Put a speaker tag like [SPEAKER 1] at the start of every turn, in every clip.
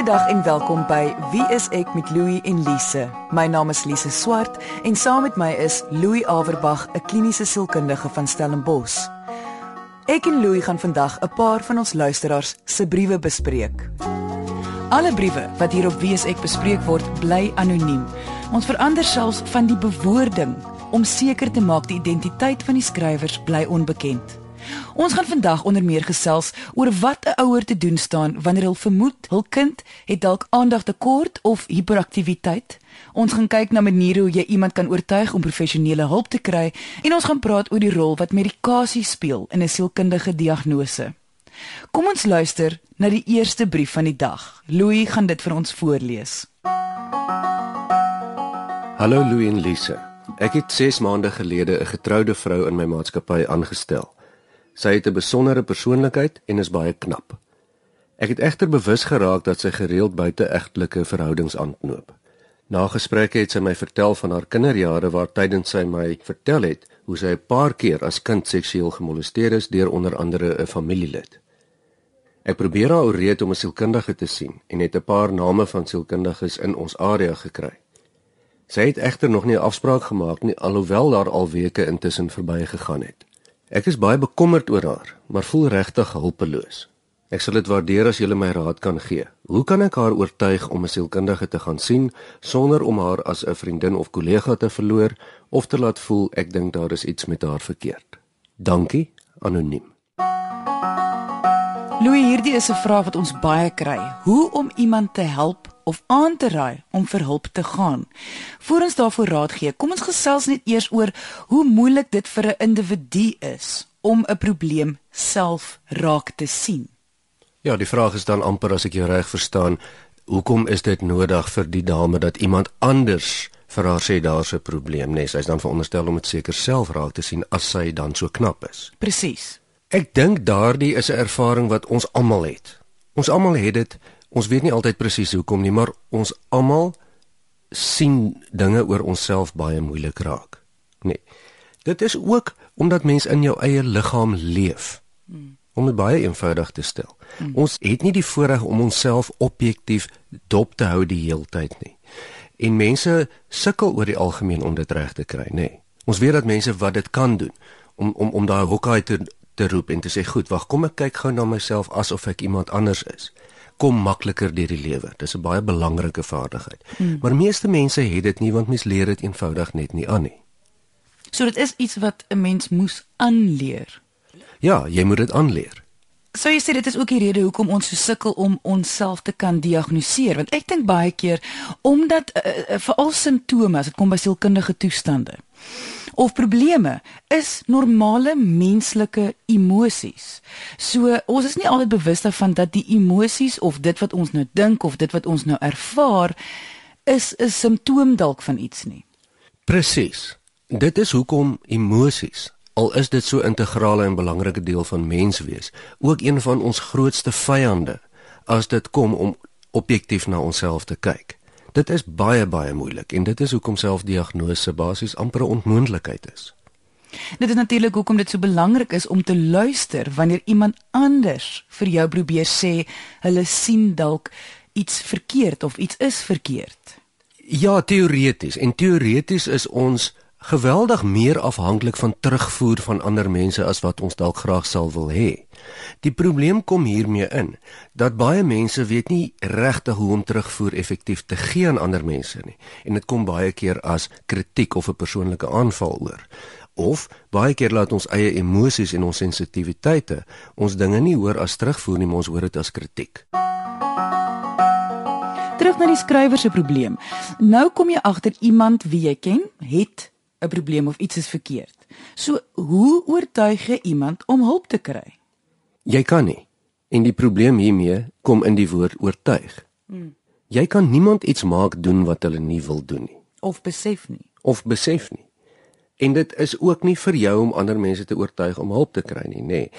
[SPEAKER 1] Goeiedag en welkom by Wie is ek met Louie en Lise. My naam is Lise Swart en saam met my is Louie Averbag, 'n kliniese sielkundige van Stellenbosch. Ek en Louie gaan vandag 'n paar van ons luisteraars se briewe bespreek. Alle briewe wat hier op Wie is ek bespreek word, bly anoniem. Ons verander selfs van die bewoording om seker te maak die identiteit van die skrywers bly onbekend. Ons gaan vandag onder meer gesels oor wat 'n ouer te doen staan wanneer hy vermoed hul kind het dalk aandagtekort of hiperaktiwiteit. Ons gaan kyk na maniere hoe jy iemand kan oortuig om professionele hulp te kry en ons gaan praat oor die rol wat medikasie speel in 'n sielkundige diagnose. Kom ons luister na die eerste brief van die dag. Louis gaan dit vir ons voorlees.
[SPEAKER 2] Hallo Louis en Lise. Ek het 6 maande gelede 'n getroude vrou in my maatskappy aangestel. Sy het 'n besondere persoonlikheid en is baie knap. Ek het egter bewus geraak dat sy gereeld buite-egtelike verhoudings aanknoop. Na gesprekke het sy my vertel van haar kinderjare waar tydens sy my vertel het hoe sy 'n paar keer as kind seksueel gemolesteer is deur onder andere 'n familielid. Ek probeer haar ooreed om 'n sielkundige te sien en het 'n paar name van sielkundiges in ons area gekry. Sy het egter nog nie 'n afspraak gemaak nie alhoewel daar al weke intussen verbygegaan het. Ek is baie bekommerd oor haar, maar voel regtig hulpeloos. Ek sal dit waardeer as jy my raad kan gee. Hoe kan ek haar oortuig om 'n sielkundige te gaan sien sonder om haar as 'n vriendin of kollega te verloor of te laat voel ek dink daar is iets met haar verkeerd? Dankie, anoniem.
[SPEAKER 1] Louis, hierdie is 'n vraag wat ons baie kry. Hoe om iemand te help of aan te raai om vir hulp te gaan? Voordat ons daarvoor raad gee, kom ons gesels net eers oor hoe moeilik dit vir 'n individu is om 'n probleem self raak te sien.
[SPEAKER 2] Ja, die vraag is dan amper as ek jou reg verstaan, hoekom is dit nodig vir die dame dat iemand anders vir haar sê daar's 'n probleem, nee, sy is dan veronderstel om dit seker self raak te sien as sy dan so knap is.
[SPEAKER 1] Presies.
[SPEAKER 2] Ek dink daardie is 'n ervaring wat ons almal het. Ons almal het dit. Ons weet nie altyd presies hoekom nie, maar ons almal sien dinge oor onsself baie moeilik raak. Nee. Dit is ook omdat mens in jou eie liggaam leef. Hmm. Om dit baie eenvoudig te stel. Hmm. Ons het nie die voorreg om onsself objektief dop te hou die heeltyd nie. En mense sukkel oor die algemeen om dit reg te kry, nê. Nee. Ons weet dat mense wat dit kan doen om om om daai hokkie te te roep en te sê goed, wag, kom ek kyk gou na myself asof ek iemand anders is. Kom makliker deur die lewe. Dis 'n baie belangrike vaardigheid. Hmm. Maar meeste mense het dit nie want mens leer dit eenvoudig net nie aan nie.
[SPEAKER 1] So dit is iets wat 'n mens moes aanleer.
[SPEAKER 2] Ja, jy moet dit aanleer.
[SPEAKER 1] So jy sê dit is ook die rede hoekom ons so sukkel om onsself te kan diagnoseer want ek dink baie keer omdat uh, uh, veral simptome as dit kom by sielkundige toestande of probleme is normale menslike emosies. So ons is nie altyd bewus daarvan dat die emosies of dit wat ons nou dink of dit wat ons nou ervaar is 'n simptoom dalk van iets nie.
[SPEAKER 2] Presies. Dit is hoekom emosies al is dit so integrale en belangrike deel van menswees, ook een van ons grootste vyande as dit kom om objektief na onsself te kyk. Dit is baie baie moeilik en dit is hoekom selfdiagnose basies amper 'n onmoontlikheid is.
[SPEAKER 1] Dit is natuurlik hoekom dit so belangrik is om te luister wanneer iemand anders vir jou probeer sê hulle sien dalk iets verkeerd of iets is verkeerd.
[SPEAKER 2] Ja, teoreties en teoreties is ons geweldig meer afhanklik van terugvoer van ander mense as wat ons dalk graag sal wil hê. Die probleem kom hiermee in dat baie mense weet nie regtig hoe om terugvoer effektief te gee aan ander mense nie en dit kom baie keer as kritiek of 'n persoonlike aanval oor. Of baie keer laat ons eie emosies en ons sensitiwiteite ons dinge nie hoor as terugvoer nie, ons hoor dit as kritiek.
[SPEAKER 1] Terug na die skrywer se probleem. Nou kom jy agter iemand wie jy ken het 'n probleem of iets is verkeerd. So, hoe oortuig jy iemand om hulp te kry?
[SPEAKER 2] Jy kan nie. En die probleem hiermee kom in die woord oortuig. Hmm. Jy kan niemand iets maak doen wat hulle nie wil doen nie
[SPEAKER 1] of besef nie.
[SPEAKER 2] Of besef nie. En dit is ook nie vir jou om ander mense te oortuig om hulp te kry nie, nê. Nee.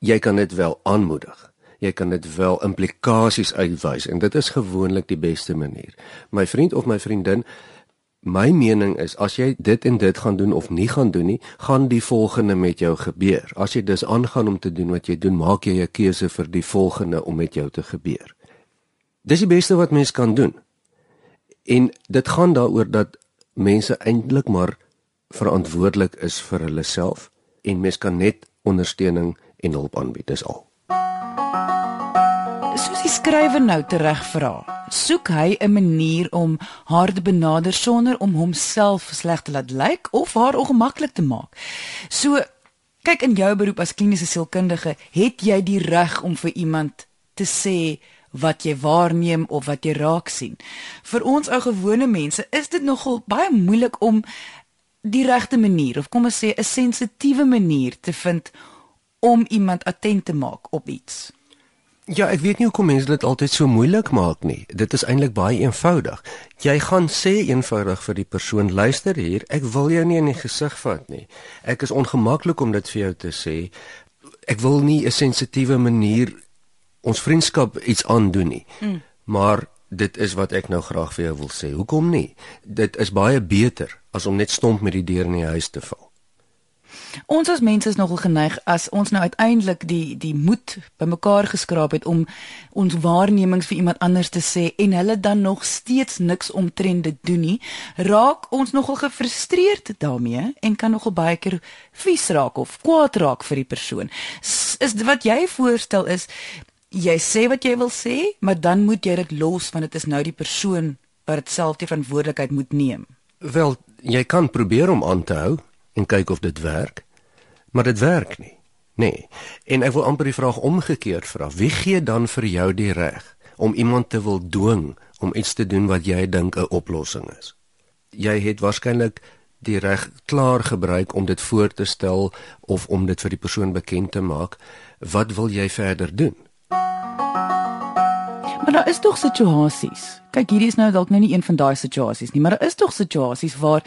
[SPEAKER 2] Jy kan dit wel aanmoedig. Jy kan dit wel implikasies uitwys en dit is gewoonlik die beste manier. My vriend of my vriendin My mening is as jy dit en dit gaan doen of nie gaan doen nie, gaan die volgende met jou gebeur. As jy dus aangaan om te doen wat jy doen, maak jy 'n keuse vir die volgende om met jou te gebeur. Dis die beste wat mens kan doen. En dit gaan daaroor dat mense eintlik maar verantwoordelik is vir hulle self en mens kan net ondersteuning en hulp aanbied, dis al.
[SPEAKER 1] Soos die skrywer nou tereg vra, soek hy 'n manier om haar te benader sonder om homself sleg te laat lyk of haar ongemaklik te maak. So kyk in jou beroep as kliniese sielkundige, het jy die reg om vir iemand te sê wat jy waarneem of wat jy raak sien. Vir ons ou gewone mense is dit nogal baie moeilik om die regte manier of kom ons sê 'n sensitiewe manier te vind om iemand attent te maak op iets.
[SPEAKER 2] Ja, ek weet nie hoekom mense dit altyd so moeilik maak nie. Dit is eintlik baie eenvoudig. Jy gaan sê eenvoudig vir die persoon, luister hier, ek wil jou nie in die gesig vat nie. Ek is ongemaklik om dit vir jou te sê. Ek wil nie 'n sensitiewe manier ons vriendskap iets aandoen nie. Mm. Maar dit is wat ek nou graag vir jou wil sê. Hoekom nie? Dit is baie beter as om net stomp met die deur in die huis te val.
[SPEAKER 1] Ons as mense is nogal geneig as ons nou uiteindelik die die moed bymekaar geskraap het om ons waarnemings vir iemand anders te sê en hulle dan nog steeds niks omtrent dit doen nie, raak ons nogal gefrustreerd daarmee en kan nogal baie keer vies raak of kwaad raak vir die persoon. Is wat jy voorstel is jy sê wat jy wil sê, maar dan moet jy dit los want dit is nou die persoon wat dit self die verantwoordelikheid moet neem.
[SPEAKER 2] Wel, jy kan probeer om aan te hou en kyk of dit werk, maar dit werk nie. Nee. En ek wil amper die vraag omgekeerd vra. Wie gee dan vir jou die reg om iemand te wil dwing om iets te doen wat jy dink 'n oplossing is? Jy het waarskynlik die reg klaar gebruik om dit voor te stel of om dit vir die persoon bekend te maak. Wat wil jy verder doen?
[SPEAKER 1] Maar daar is tog situasies. Kyk, hierdie is nou dalk nou nie een van daai situasies nie, maar daar is tog situasies waar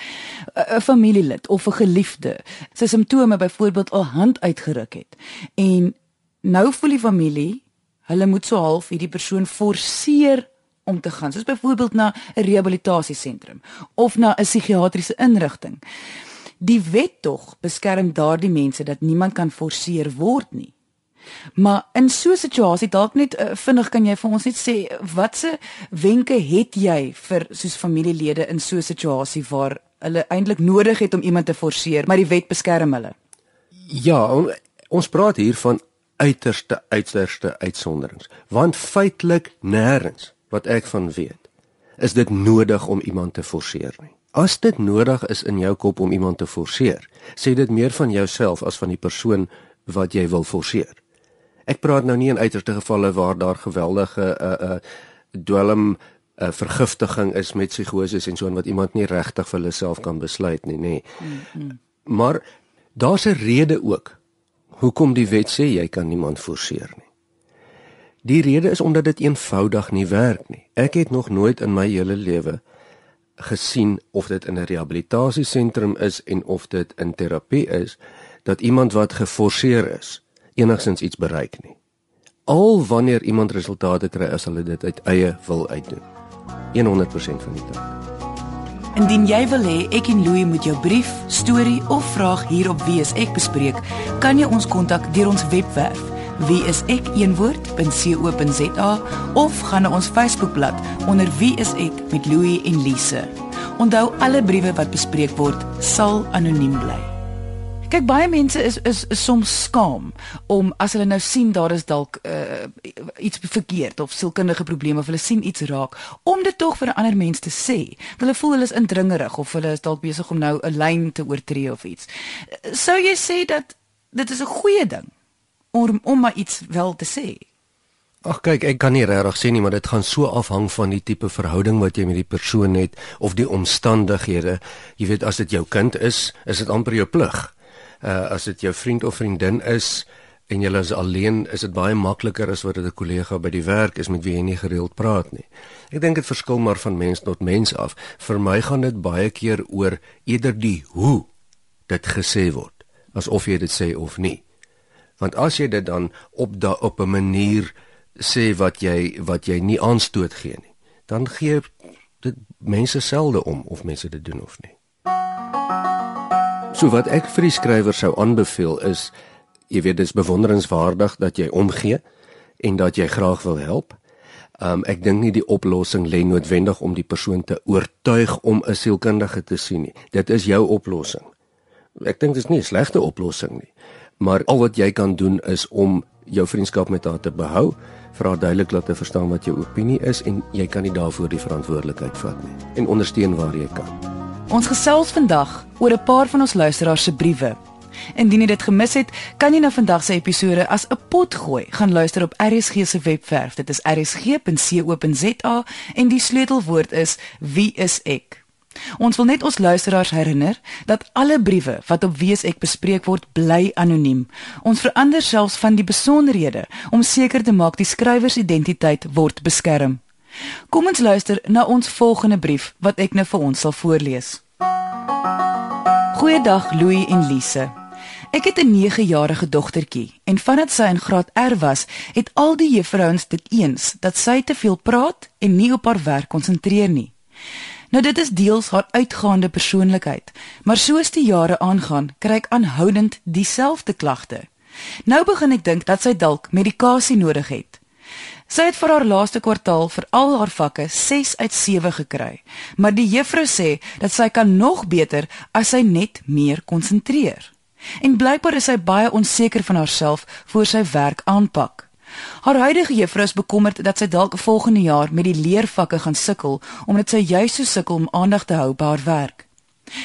[SPEAKER 1] 'n familielid of 'n geliefde sy simptome byvoorbeeld al hand uitgeruk het. En nou voel die familie, hulle moet so half hierdie persoon forceer om te gaan, soos byvoorbeeld na 'n rehabilitasiesentrum of na 'n psigiatriese inrigting. Die wet tog beskerm daardie mense dat niemand kan forceer word nie. Maar in so 'n situasie dalk net uh, vinnig kan jy vir ons net sê watse wenke het jy vir soos familielede in so 'n situasie waar hulle eintlik nodig het om iemand te forceer, maar die wet beskerm hulle.
[SPEAKER 2] Ja, on, ons praat hier van uiterste uiterste uitsonderings, want feitelik nêrens wat ek van weet, is dit nodig om iemand te forceer nie. As dit nodig is in jou kop om iemand te forceer, sê dit meer van jouself as van die persoon wat jy wil forceer. Ek praat nou nie in uiterste gevalle waar daar geweldige 'n uh, 'n uh, dwelm 'n uh, vergiftiging is met psigose en so en wat iemand nie regtig vir hulle self kan besluit nie, nê. Nee. Mm -hmm. Maar daar's 'n rede ook hoekom die wet sê jy kan niemand forceer nie. Die rede is omdat dit eenvoudig nie werk nie. Ek het nog nooit in my hele lewe gesien of dit in 'n rehabilitasiesentrum is en of dit in terapie is dat iemand wat geforseer is enigsins iets bereik nie. Al wanneer iemand resultate kry as hulle dit uit eie wil uitdoen. 100% van die tyd.
[SPEAKER 1] Indien jy wil hê ek en Louie moet jou brief, storie of vraag hier op Wie is ek bespreek, kan jy ons kontak deur ons webwerf wieisek.co.za of gaan na ons Facebookblad onder Wie is ek met Louie en Lise. Onthou alle briewe wat bespreek word sal anoniem bly. Kyk baie mense is, is is soms skaam om as hulle nou sien daar is dalk uh, iets verkeerd of sielkundige probleme of hulle sien iets raak om dit tog vir 'n ander mens te sê. Hulle voel hulle is indringerig of hulle is dalk besig om nou 'n lyn te oortree of iets. Sou jy sê dat dit is 'n goeie ding om om maar iets wel te sê?
[SPEAKER 2] Ag kyk, ek kan nie regtig sê nie, maar dit gaan so afhang van die tipe verhouding wat jy met die persoon het of die omstandighede. Jy weet as dit jou kind is, is dit amper jou plig uh, as dit jou vriend of vriendin is en jy is alleen, is dit baie makliker as wat dit 'n kollega by die werk is met wie jy nie gereeld praat nie. Ek dink dit verskil maar van mens tot mens af. Vir my gaan dit baie keer oor eerder die hoe dit gesê word, asof jy dit sê of nie. Want as jy dit dan op da op 'n manier sê wat jy wat jy nie aanstoot gee nie, dan gee dit mense selde om of mense dit doen of nie. So wat ek vir die skrywer sou aanbeveel is jy weet dis bewonderenswaardig dat jy omgee en dat jy graag wil help. Um ek dink nie die oplossing lê noodwendig om die persoon te oortuig om 'n sielkundige te sien nie. Dit is jou oplossing. Ek dink dit is nie 'n slegte oplossing nie. Maar al wat jy kan doen is om jou vriendskap met haar te behou, haar duidelik laat te verstaan wat jou opinie is en jy kan nie daarvoor die verantwoordelikheid vat nie en ondersteun waar jy kan.
[SPEAKER 1] Ons gesels vandag oor 'n paar van ons luisteraars se briewe Indien jy dit gemis het, kan jy na vandag se episode as 'n pot gooi gaan luister op RSG se webwerf. Dit is rsg.co.za en die sleutelwoord is wie is ek. Ons wil net ons luisteraars herinner dat alle briewe wat op Wees ek bespreek word, bly anoniem. Ons verander selfs van die besonderhede om seker te maak die skrywer se identiteit word beskerm. Kom ons luister na ons volgende brief wat ek nou vir ons sal voorlees. Goeiedag Louis en Lise. Ek het 'n 9-jarige dogtertjie en vandat sy in graad R was, het al die juffrouens dit eens dat sy te veel praat en nie op haar werk konsentreer nie. Nou dit is deels haar uitgaande persoonlikheid, maar soos die jare aangaan, kry ek aanhoudend dieselfde klagte. Nou begin ek dink dat sy dalk medikasie nodig het. Sy het vir haar laaste kwartaal vir al haar vakke 6 uit 7 gekry, maar die juffrou sê dat sy kan nog beter as sy net meer konsentreer. En blykbaar is sy baie onseker van haarself voor sy werk aanpak. Haar huidige juffrou is bekommerd dat sy dalk volgende jaar met die leervakke gaan sukkel omdat sy juis so sukkel om aandag te hou by haar werk.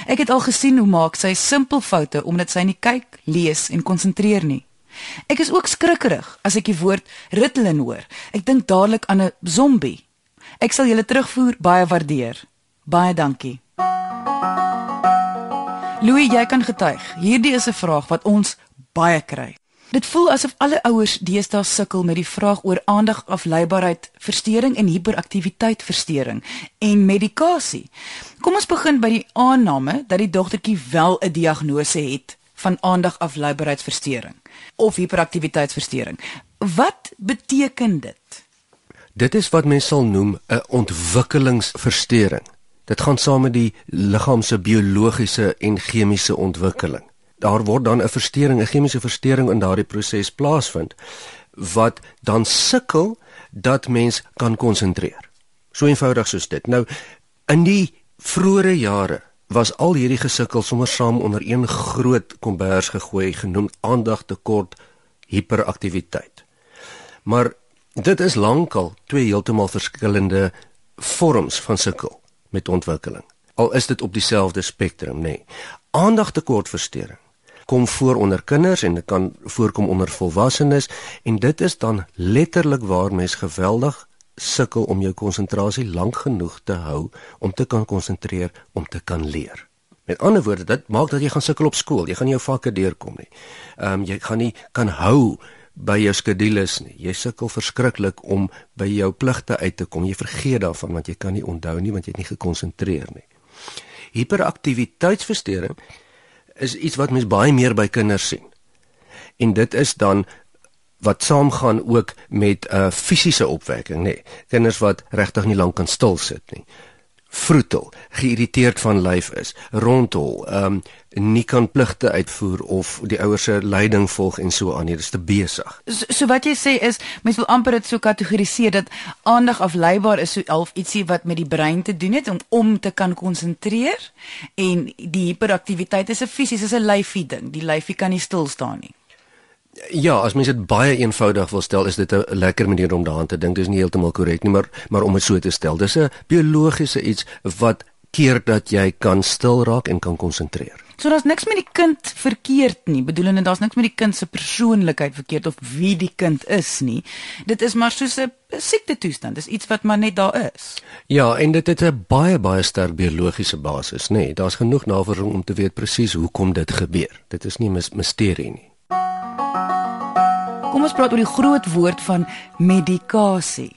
[SPEAKER 1] Ek het al gesien hoe maak sy simpel foute omdat sy nie kyk, lees en konsentreer nie. Ek is ook skrikkerig as ek die woord Ritalin hoor. Ek dink dadelik aan 'n zombie. Ek sal julle terugvoer baie waardeer. Baie dankie. Louis, jy kan getuig. Hierdie is 'n vraag wat ons baie kry. Dit voel asof alle ouers deesdae sukkel met die vraag oor aandagafleibaarheid, verstoring en hiperaktiwiteit verstoring en medikasie. Kom ons begin by die aanname dat die dogtertjie wel 'n diagnose het van aandagafleibaarheidsversteuring of hiperaktiwiteitsversteuring. Wat beteken dit?
[SPEAKER 2] Dit is wat mense sal noem 'n ontwikkelingsversteuring. Dit gaan saam met die liggaam se biologiese en chemiese ontwikkeling. Daar word dan 'n verstoring, 'n chemiese verstoring in daardie proses plaasvind wat dan sukkel dat mens kan konsentreer. So eenvoudig soos dit. Nou in die vroeë jare was al hierdie gesukkel sommer saam onder een groot kombers gegooi genoem aandagtekort hiperaktiwiteit. Maar dit is lankal twee heeltemal verskillende vorms van sukkel met ontwikkeling. Al is dit op dieselfde spektrum, nê. Nee. Aandagtekortversteuring kom voor onder kinders en dit kan voorkom onder volwassenes en dit is dan letterlik waar mens geweldig sukkel om jou konsentrasie lank genoeg te hou om te kan konsentreer om te kan leer. Met ander woorde, dit maak dat jy gaan sukkel op skool, jy gaan nie jou vakke deurkom nie. Ehm um, jy gaan nie kan hou by jou skedules nie. Jy sukkel verskriklik om by jou pligte uit te kom. Jy vergeet daarvan want jy kan nie onthou nie want jy het nie gekonsentreer nie. Hiperaktiwiteitsversteuring is iets wat mens baie meer by kinders sien. En dit is dan wat saamgaan ook met 'n uh, fisiese opwekking, nê. Nee, kinders wat regtig nie lank kan stil sit nie vroetel, geïrriteerd van lyf is, rondhol, ehm um, nie kan pligte uitvoer of die ouers se leiding volg en so aan, dit is te besig.
[SPEAKER 1] So, so wat jy sê is mens wil amper dit so kategoriseer dat aandag afleibaar is so half ietsie wat met die brein te doen het om om te kan konsentreer en die hiperaktiwiteit is 'n fisies is 'n lyfie ding. Die lyfie kan nie stil staan nie.
[SPEAKER 2] Ja, as mens dit baie eenvoudig wil stel, is dit 'n lekker manier om daaraan te dink. Dis nie heeltemal korrek nie, maar maar om dit so te stel, dis 'n biologiese iets wat keer dat jy kan stil raak en kan konsentreer.
[SPEAKER 1] So daar's niks met die kind verkeerd nie. Bedoelende daar's niks met die kind se persoonlikheid verkeerd of wie die kind is nie. Dit is maar soos 'n siekte toestand. Dis iets wat maar net daar is.
[SPEAKER 2] Ja, en dit het 'n baie baie sterk biologiese basis, nê. Nee, daar's genoeg navorsing om te weet presies hoekom dit gebeur. Dit is nie 'n misterie nie.
[SPEAKER 1] Kom ons praat oor die groot woord van medikasie.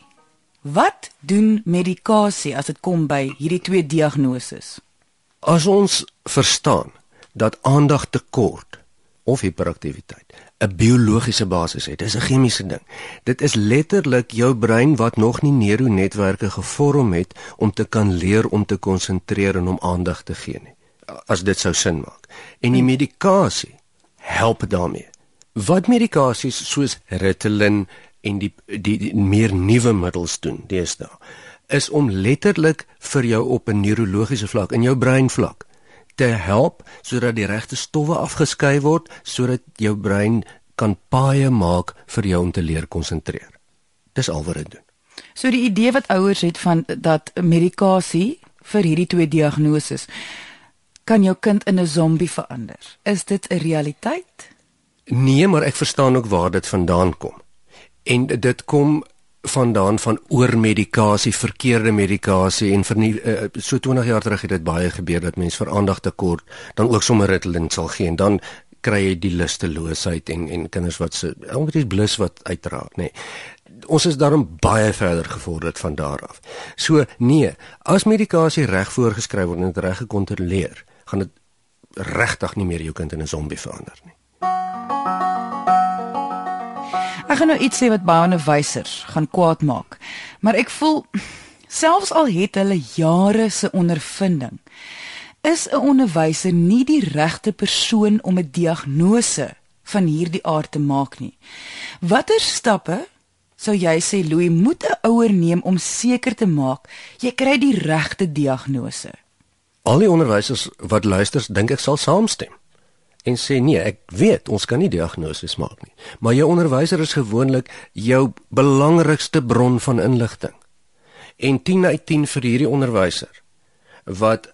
[SPEAKER 1] Wat doen medikasie as dit kom by hierdie twee diagnoses?
[SPEAKER 2] As ons verstaan dat aandagtekort of hiperaktiwiteit 'n biologiese basis het, dis 'n chemiese ding. Dit is letterlik jou brein wat nog nie neuronetwerke gevorm het om te kan leer om te konsentreer en om aandag te gee nie. As dit sou sin maak. En die medikasie help daarmee wat medikasies soos Ritalin en die die, die meer nuwe middels doen deesdae is om letterlik vir jou op 'n neurologiese vlak in jou brein vlak te help sodat die regte stowwe afgeskei word sodat jou brein kan paaie maak vir jou om te leer konsentreer. Dis al wat dit doen.
[SPEAKER 1] So die idee wat ouers het van dat medikasie vir hierdie twee diagnoses kan jou kind in 'n zombie verander. Is dit 'n realiteit?
[SPEAKER 2] Nee, maar ek verstaan ook waar dit vandaan kom. En dit kom vandaan van oormedikasie, verkeerde medikasie en vir nie, uh, so 20 jaar terug het dit baie gebeur dat mense vir aandag tekort dan ook sommer Ritalin sal gee en dan kry jy die lusteloosheid en en kinders wat se omtrent blus wat uitraak, nê. Nee. Ons is daarom baie verder gevorder van daar af. So nee, as medikasie reg voorgeskryf word en reg gekontroleer, gaan dit regtig nie meer jou kind in 'n zombie verander nie.
[SPEAKER 1] Ek gaan nou iets sê wat baie onderwysers gaan kwaad maak. Maar ek voel selfs al het hulle jare se ondervinding, is 'n onderwyser nie die regte persoon om 'n diagnose van hierdie aard te maak nie. Watter stappe sou jy sê Louis moet 'n ouer neem om seker te maak jy kry die regte diagnose?
[SPEAKER 2] Al die onderwysers wat luister, dink ek sal saamstem en sê nee, ek weet ons kan nie diagnoses maak nie. Maar jou onderwyser is gewoonlik jou belangrikste bron van inligting. En 10 uit 10 vir hierdie onderwyser wat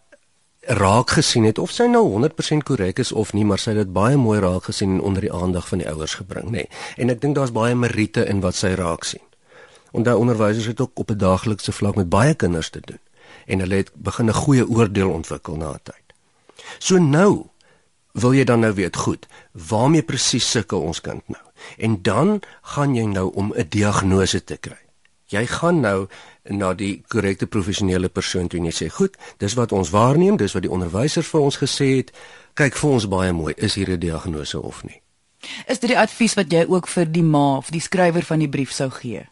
[SPEAKER 2] raak gesien het of sy nou 100% korrek is of nie, maar sy het dit baie mooi raak gesien en onder die aandag van die ouers gebring, nê. Nee. En ek dink daar's baie meriete in wat sy raak sien. Onder onderwysers het ook op 'n daaglikse vlak met baie kinders te doen en hulle het begin 'n goeie oordeel ontwikkel na tyd. So nou wil jy dan nou weet goed waarmee presies sukkel ons kind nou? En dan gaan jy nou om 'n diagnose te kry. Jy gaan nou na die korrekte professionele persoon toe en jy sê goed dis wat ons waarneem dis wat die onderwyser vir ons gesê het. Kyk vir ons baie mooi is hier 'n diagnose of nie?
[SPEAKER 1] Is dit die advies wat jy ook vir die ma of die skrywer van die brief sou gee?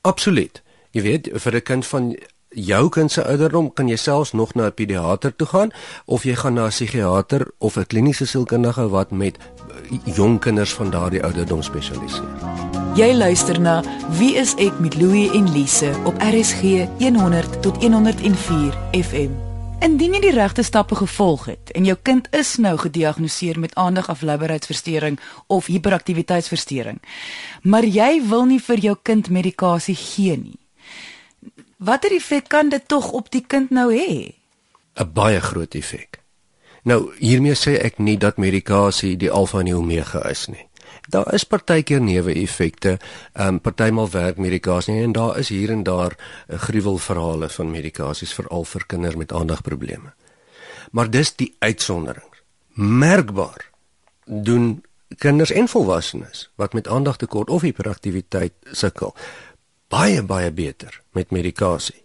[SPEAKER 2] Absoluut. Jy weet vir 'n kind van jou kind se ouderdom kan jy selfs nog na 'n pediater toe gaan of jy gaan na 'n psigiater of 'n kliniese sielkundige wat met eh, jong kinders van daardie ouderdom spesialiseer.
[SPEAKER 1] Jy luister na Wie is ek met Louie en Lise op RSG 100 tot 104 FM. Indien jy die regte stappe gevolg het en jou kind is nou gediagnoseer met aandagafleiberheidsversteuring of hiperaktiwiteitsversteuring, maar jy wil nie vir jou kind medikasie gee nie watter effek kan dit tog op die kind nou hê?
[SPEAKER 2] 'n Baie groot effek. Nou, hiermee sê ek nie dat medikasie die alfa en die omega is nie. Daar is partykeer neeweffekte, ehm um, partymal werk medikasie en daar is hier en daar uh, gruwelverhale van medikasies veral vir kinders met aandagprobleme. Maar dis die uitsondering. Merkbaar doen kinders en volwassenes wat met aandagtekort of hiperaktiwiteit sukkel baie baie beter met medikasie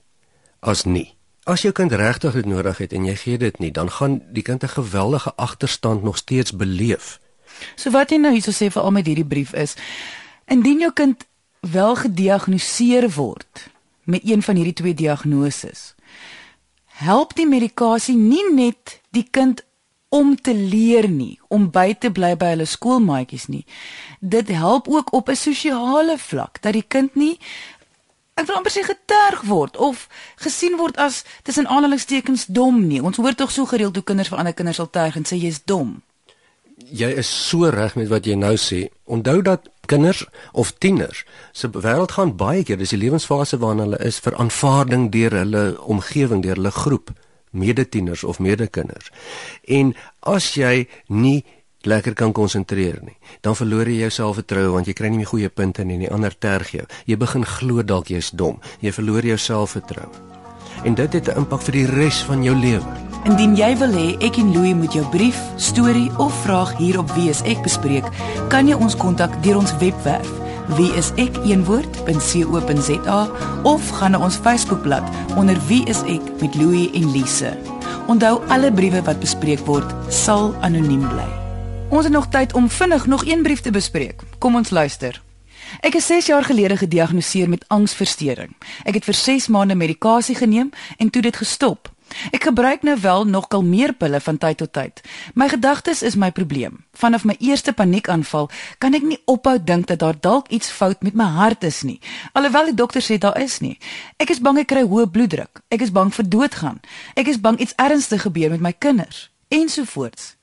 [SPEAKER 2] as nie. As jou kind regtig dit nodig het en jy gee dit nie, dan gaan die kind 'n geweldige agterstand nog steeds beleef.
[SPEAKER 1] So wat jy nou hierso sê vir al met hierdie brief is, indien jou kind wel gediagnoseer word met een van hierdie twee diagnoses, help die medikasie nie net die kind om te leer nie, om by te bly by hulle skoolmaatjies nie. Dit help ook op 'n sosiale vlak dat die kind nie ek wil amper sê geterg word of gesien word as tussen aanhalingstekens dom nie. Ons hoor tog so gereeld hoe kinders vir ander kinders sal terg en sê jy's dom.
[SPEAKER 2] Jy is so reg met wat jy nou sê. Onthou dat kinders of tieners se wêreld gaan baie keer, dis die lewensfase waarin hulle is vir aanvaarding deur hulle omgewing, deur hulle groep, medetieners of medekinders. En as jy nie lekker kan konsentreer nie. Dan verloor jy jou selfvertroue want jy kry nie meer goeie punte nie en die ander terg jou. Jy begin glo dalk jy's dom. Jy verloor jou selfvertroue. En dit het 'n impak vir die res van jou lewe.
[SPEAKER 1] Indien jy wil hê ek en Louie moet jou brief, storie of vraag hier op Wie is ek bespreek, kan jy ons kontak deur ons webwerf wieisek1woord.co.za of gaan na ons Facebookblad onder Wie is ek met Louie en Lise. Onthou alle briewe wat bespreek word sal anoniem bly. Ons het nog tyd om vinnig nog een brief te bespreek. Kom ons luister. Ek is 6 jaar gelede gediagnoseer met angsversteuring. Ek het vir 6 maande medikasie geneem en toe dit gestop. Ek gebruik nou wel nog kalmeerpille van tyd tot tyd. My gedagtes is my probleem. Vanaf my eerste paniekaanval kan ek nie ophou dink dat daar dalk iets fout met my hart is nie. Alhoewel die dokter sê daar is nie. Ek is bang ek kry hoë bloeddruk. Ek is bang vir doodgaan. Ek is bang iets ernstig gebeur met my kinders ensovoorts.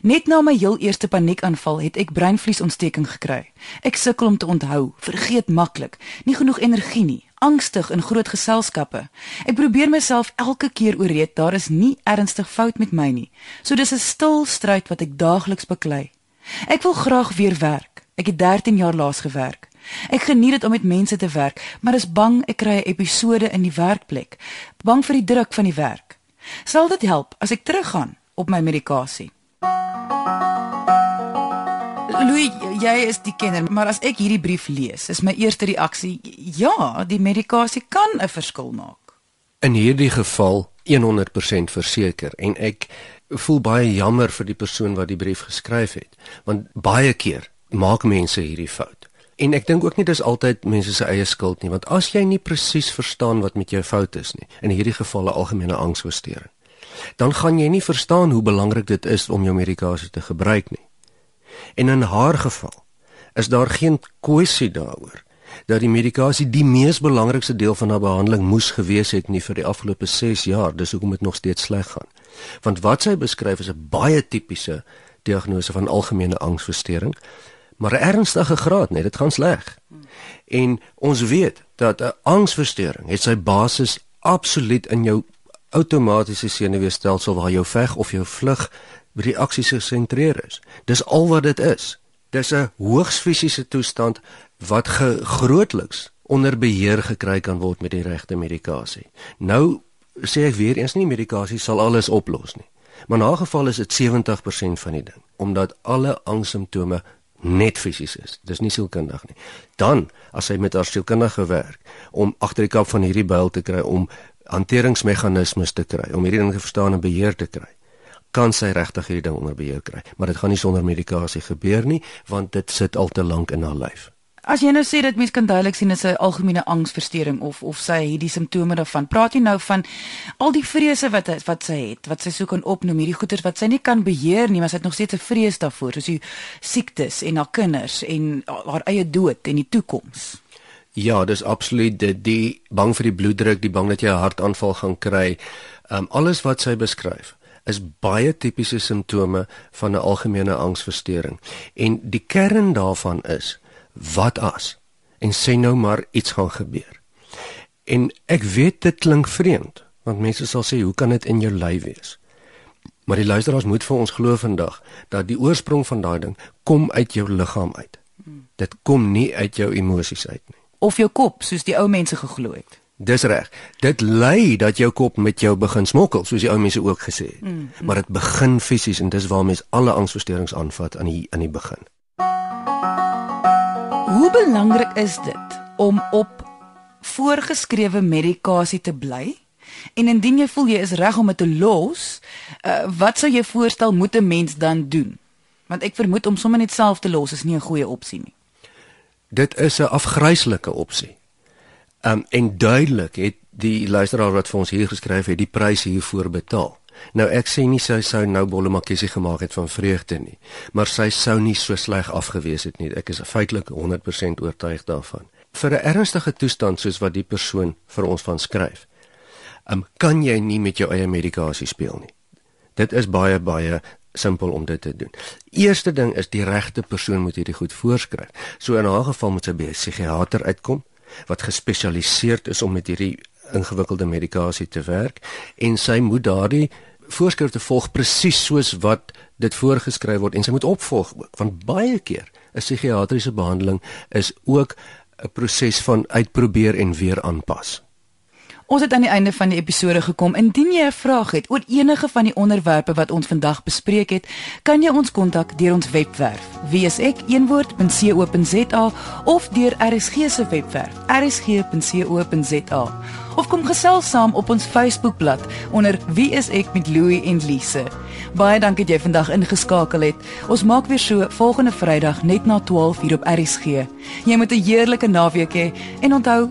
[SPEAKER 1] Net na my heel eerste paniekaanval het ek breinvliesontsteking gekry. Ek sukkel om te onthou, vergeet maklik, nie genoeg energie nie, angstig in groot geselskappe. Ek probeer myself elke keer ooreed daar is nie ernstig fout met my nie. So dis 'n stil stryd wat ek daagliks beklei. Ek wil graag weer werk. Ek het 13 jaar laas gewerk. Ek geniet dit om met mense te werk, maar is bang ek kry 'n episode in die werkplek. Bang vir die druk van die werk. Sal dit help as ek teruggaan op my medikasie? Louis, jy is die kenner, maar as ek hierdie brief lees, is my eerste reaksie ja, die medikasie kan 'n verskil maak.
[SPEAKER 2] In hierdie geval 100% verseker en ek voel baie jammer vir die persoon wat die brief geskryf het, want baie keer maak mense hierdie fout. En ek dink ook nie dis altyd mense se eie skuld nie, want as jy nie presies verstaan wat met jou fout is nie, in hierdie geval 'n algemene angsversteuring, dan gaan jy nie verstaan hoe belangrik dit is om jou medikasie te gebruik nie. En in haar geval is daar geen kwessie daaroor dat die medikasie die mees belangrikste deel van haar behandeling moes gewees het nie vir die afgelope 6 jaar, dis hoekom dit nog steeds sleg gaan. Want wat sy beskryf is 'n baie tipiese diagnose van algemene angsversteuring, maar 'n ernstige graad, net dit gaan sleg. En ons weet dat 'n angsversteuring het sy basis absoluut in jou outomatiese senuweestelsel waar jou veg of jou vlug reaksies gesentreer is. Dis al wat dit is. Dis 'n hoogs fisiese toestand wat grootliks onder beheer gekry kan word met die regte medikasie. Nou sê ek weer eens nie medikasie sal alles oplos nie. Maar in 'n geval is dit 70% van die ding omdat alle angssimptome net fisies is. Dis nie sielkundig nie. Dan as hy met haar sielkundige werk om agter die kap van hierdie byl te kry om hanteringsmeganismes te kry, om hierdie ding te verstaan en beheer te kry kan sy regtig hierdie ding onder beheer kry, maar dit gaan nie sonder medikasie gebeur nie, want dit sit al te lank in haar lyf.
[SPEAKER 1] As jy nou sê dat mens kan duidelik sien is 'n algemene angsversteuring of of sy het die simptome daarvan. Praat jy nou van al die vrese wat wat sy het, wat sy sou kan opnoem, hierdie goeters wat sy nie kan beheer nie, maar sy het nog steeds 'n vrees daarvoor, soos die siektes en haar kinders en haar eie dood en die toekoms.
[SPEAKER 2] Ja, dis absoluut dit die bang vir die bloeddruk, die bang dat jy 'n hartaanval gaan kry. Um alles wat sy beskryf is baie tipiese simptome van 'n algemene angsversteuring. En die kern daarvan is wat as en sê nou maar iets gaan gebeur. En ek weet dit klink vreemd, want mense sal sê hoe kan dit in jou lyf wees? Maar die luisteraars moet vir ons glo vandag dat die oorsprong van daai ding kom uit jou liggaam uit. Dit kom nie uit jou emosies uit nie.
[SPEAKER 1] Of jou kop, soos die ou mense geglo het.
[SPEAKER 2] Dis reg. Dit lei dat jou kop met jou begin smokkel, soos die ou mense ook gesê het. Mm, mm. Maar dit begin fisies en dis waar mense alle angsversteurings aanvat aan die aan die begin.
[SPEAKER 1] Hoe belangrik is dit om op voorgeskrewe medikasie te bly? En indien jy voel jy is reg om dit te los, uh, wat sou jy voorstel moet 'n mens dan doen? Want ek vermoed om sommer net self te los is nie 'n goeie opsie nie.
[SPEAKER 2] Dit is 'n afgryslike opsie. Um en duidelik het die luisteraar wat vir ons hier geskryf het die prys hiervoor betaal. Nou ek sê nie sy sou nou bollemakkesie gemaak het van vreugde nie, maar sy sou nie so sleg afgewees het nie. Ek is feitelik 100% oortuig daarvan. Vir 'n ernstige toestand soos wat die persoon vir ons van skryf, um kan jy nie met jou eie medikasie speel nie. Dit is baie baie simpel om dit te doen. Eerste ding is die regte persoon moet hierdie goed voorskryf. So in 'n geval moet sy by 'n psigiater uitkom wat gespesialiseerd is om met hierdie ingewikkelde medikasie te werk en sy moet daardie voorskrifte volg presies soos wat dit voorgeskryf word en sy moet opvolg ook want baie keer 'n psigiatriese behandeling is ook 'n proses van uitprobeer en weer aanpas.
[SPEAKER 1] Ons het aan die einde van die episode gekom. Indien jy 'n vraag het oor enige van die onderwerpe wat ons vandag bespreek het, kan jy ons kontak deur ons webwerf wieisek.co.za of deur RSG se webwerf rsg.co.za of kom gesels saam op ons Facebookblad onder Wie is ek met Louie en Lise. Baie dankie dat jy vandag ingeskakel het. Ons maak weer so volgende Vrydag net na 12:00 op RSG. Jy moet 'n heerlike naweek hê he, en onthou,